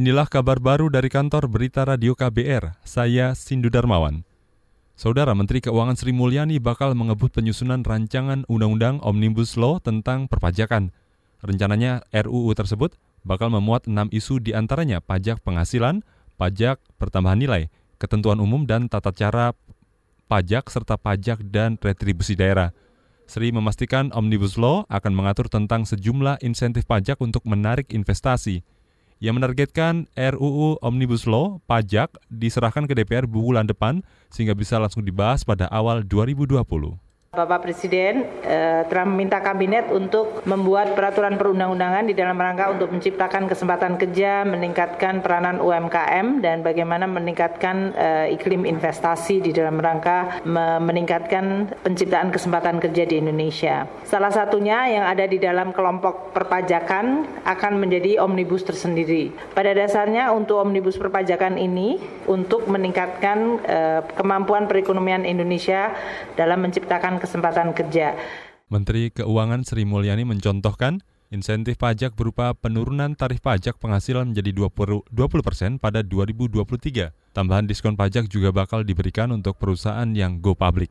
Inilah kabar baru dari kantor Berita Radio KBR. Saya Sindu Darmawan. Saudara Menteri Keuangan Sri Mulyani bakal mengebut penyusunan rancangan Undang-Undang Omnibus Law tentang perpajakan. Rencananya RUU tersebut bakal memuat enam isu di antaranya pajak penghasilan, pajak pertambahan nilai, ketentuan umum dan tata cara pajak serta pajak dan retribusi daerah. Sri memastikan Omnibus Law akan mengatur tentang sejumlah insentif pajak untuk menarik investasi. Ia menargetkan RUU Omnibus Law pajak diserahkan ke DPR bulan depan sehingga bisa langsung dibahas pada awal 2020. Bapak Presiden eh, telah meminta kabinet untuk membuat peraturan perundang-undangan di dalam rangka untuk menciptakan kesempatan kerja, meningkatkan peranan UMKM dan bagaimana meningkatkan eh, iklim investasi di dalam rangka meningkatkan penciptaan kesempatan kerja di Indonesia. Salah satunya yang ada di dalam kelompok perpajakan akan menjadi omnibus tersendiri. Pada dasarnya untuk omnibus perpajakan ini untuk meningkatkan eh, kemampuan perekonomian Indonesia dalam menciptakan kesempatan kerja. Menteri Keuangan Sri Mulyani mencontohkan insentif pajak berupa penurunan tarif pajak penghasilan menjadi 20 persen pada 2023. Tambahan diskon pajak juga bakal diberikan untuk perusahaan yang go public.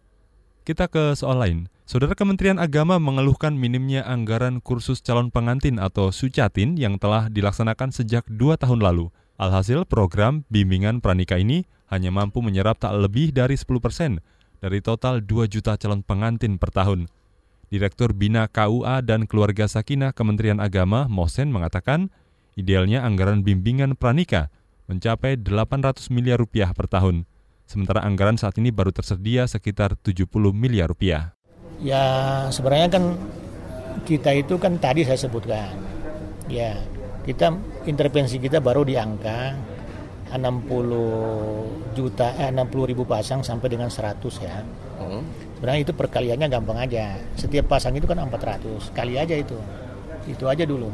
Kita ke soal lain. Saudara Kementerian Agama mengeluhkan minimnya anggaran kursus calon pengantin atau Sucatin yang telah dilaksanakan sejak dua tahun lalu. Alhasil program bimbingan pranika ini hanya mampu menyerap tak lebih dari 10 persen dari total 2 juta calon pengantin per tahun. Direktur Bina KUA dan Keluarga Sakinah Kementerian Agama, Mosen, mengatakan idealnya anggaran bimbingan pranika mencapai 800 miliar rupiah per tahun. Sementara anggaran saat ini baru tersedia sekitar 70 miliar rupiah. Ya sebenarnya kan kita itu kan tadi saya sebutkan. Ya kita intervensi kita baru di angka 60 juta eh, 60 ribu pasang sampai dengan 100 ya. Hmm. Sebenarnya itu perkaliannya gampang aja. Setiap pasang itu kan 400. Kali aja itu. Itu aja dulu.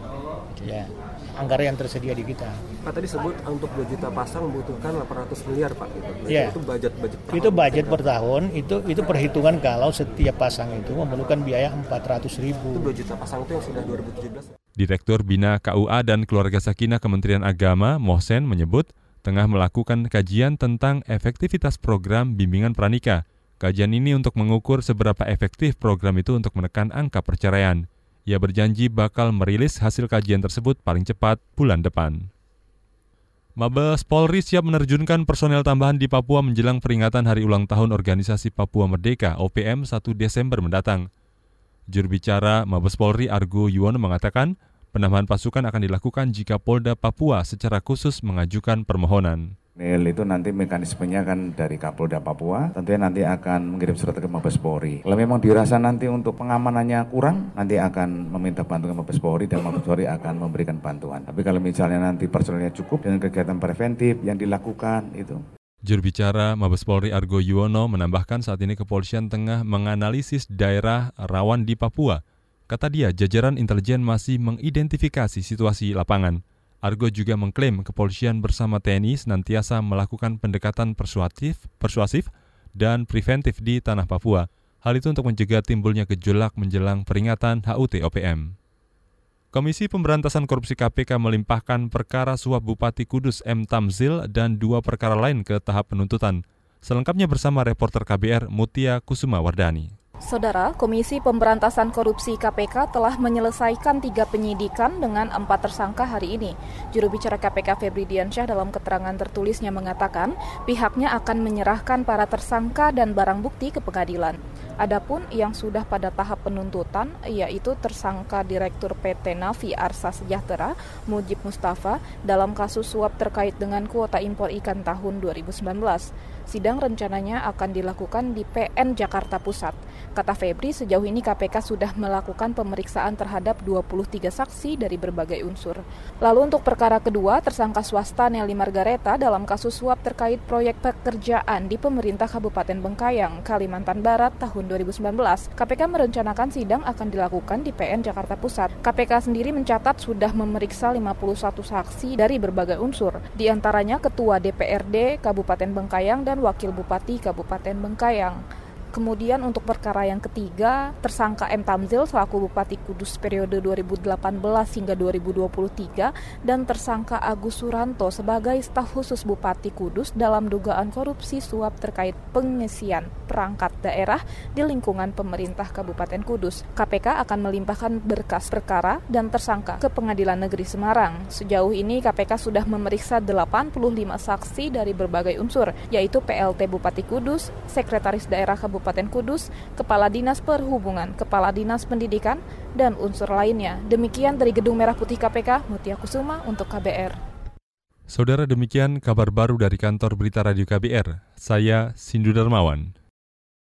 Ya. Anggaran yang tersedia di kita. Pak tadi sebut untuk 2 juta pasang membutuhkan 800 miliar Pak. Gitu. Ya. Itu budget budget per Itu budget per tahun. Itu itu perhitungan kalau setiap pasang itu memerlukan biaya 400 ribu. Itu 2 juta pasang itu yang sudah 2017. Direktur Bina KUA dan Keluarga Sakinah Kementerian Agama, Mohsen, menyebut tengah melakukan kajian tentang efektivitas program bimbingan pranika. Kajian ini untuk mengukur seberapa efektif program itu untuk menekan angka perceraian. Ia berjanji bakal merilis hasil kajian tersebut paling cepat bulan depan. Mabes Polri siap menerjunkan personel tambahan di Papua menjelang peringatan Hari Ulang Tahun Organisasi Papua Merdeka OPM 1 Desember mendatang. Juru bicara Mabes Polri Argo Yuwono mengatakan, Penambahan pasukan akan dilakukan jika Polda Papua secara khusus mengajukan permohonan. NIL itu nanti mekanismenya kan dari Kapolda Papua, tentunya nanti akan mengirim surat ke Mabes Polri. Kalau memang dirasa nanti untuk pengamanannya kurang, nanti akan meminta bantuan Mabes Polri dan Mabes Polri akan memberikan bantuan. Tapi kalau misalnya nanti personelnya cukup dengan kegiatan preventif yang dilakukan itu. Juru bicara Mabes Polri Argo Yuwono menambahkan saat ini kepolisian tengah menganalisis daerah rawan di Papua Kata dia, jajaran intelijen masih mengidentifikasi situasi lapangan. Argo juga mengklaim kepolisian bersama TNI senantiasa melakukan pendekatan persuasif, persuasif dan preventif di tanah Papua. Hal itu untuk mencegah timbulnya gejolak menjelang peringatan HUT OPM. Komisi Pemberantasan Korupsi KPK melimpahkan perkara suap Bupati Kudus M. Tamzil dan dua perkara lain ke tahap penuntutan. Selengkapnya bersama reporter KBR Mutia Kusuma Wardani. Saudara, Komisi Pemberantasan Korupsi KPK telah menyelesaikan tiga penyidikan dengan empat tersangka hari ini. Juru bicara KPK Febri Diansyah dalam keterangan tertulisnya mengatakan pihaknya akan menyerahkan para tersangka dan barang bukti ke pengadilan. Adapun yang sudah pada tahap penuntutan yaitu tersangka Direktur PT Navi Arsa Sejahtera Mujib Mustafa dalam kasus suap terkait dengan kuota impor ikan tahun 2019. Sidang rencananya akan dilakukan di PN Jakarta Pusat. Kata Febri, sejauh ini KPK sudah melakukan pemeriksaan terhadap 23 saksi dari berbagai unsur. Lalu untuk perkara kedua, tersangka swasta Nelly Margareta dalam kasus suap terkait proyek pekerjaan di pemerintah Kabupaten Bengkayang, Kalimantan Barat tahun 2019. KPK merencanakan sidang akan dilakukan di PN Jakarta Pusat. KPK sendiri mencatat sudah memeriksa 51 saksi dari berbagai unsur, di antaranya Ketua DPRD Kabupaten Bengkayang dan Wakil Bupati Kabupaten Bengkayang. Kemudian untuk perkara yang ketiga, tersangka M. Tamzil selaku Bupati Kudus periode 2018 hingga 2023 dan tersangka Agus Suranto sebagai staf khusus Bupati Kudus dalam dugaan korupsi suap terkait pengisian perangkat daerah di lingkungan pemerintah Kabupaten Kudus. KPK akan melimpahkan berkas perkara dan tersangka ke Pengadilan Negeri Semarang. Sejauh ini KPK sudah memeriksa 85 saksi dari berbagai unsur, yaitu PLT Bupati Kudus, Sekretaris Daerah Kabupaten Kabupaten Kudus, Kepala Dinas Perhubungan, Kepala Dinas Pendidikan, dan unsur lainnya. Demikian dari Gedung Merah Putih KPK, Mutia Kusuma untuk KBR. Saudara demikian kabar baru dari kantor Berita Radio KBR. Saya Sindu Darmawan.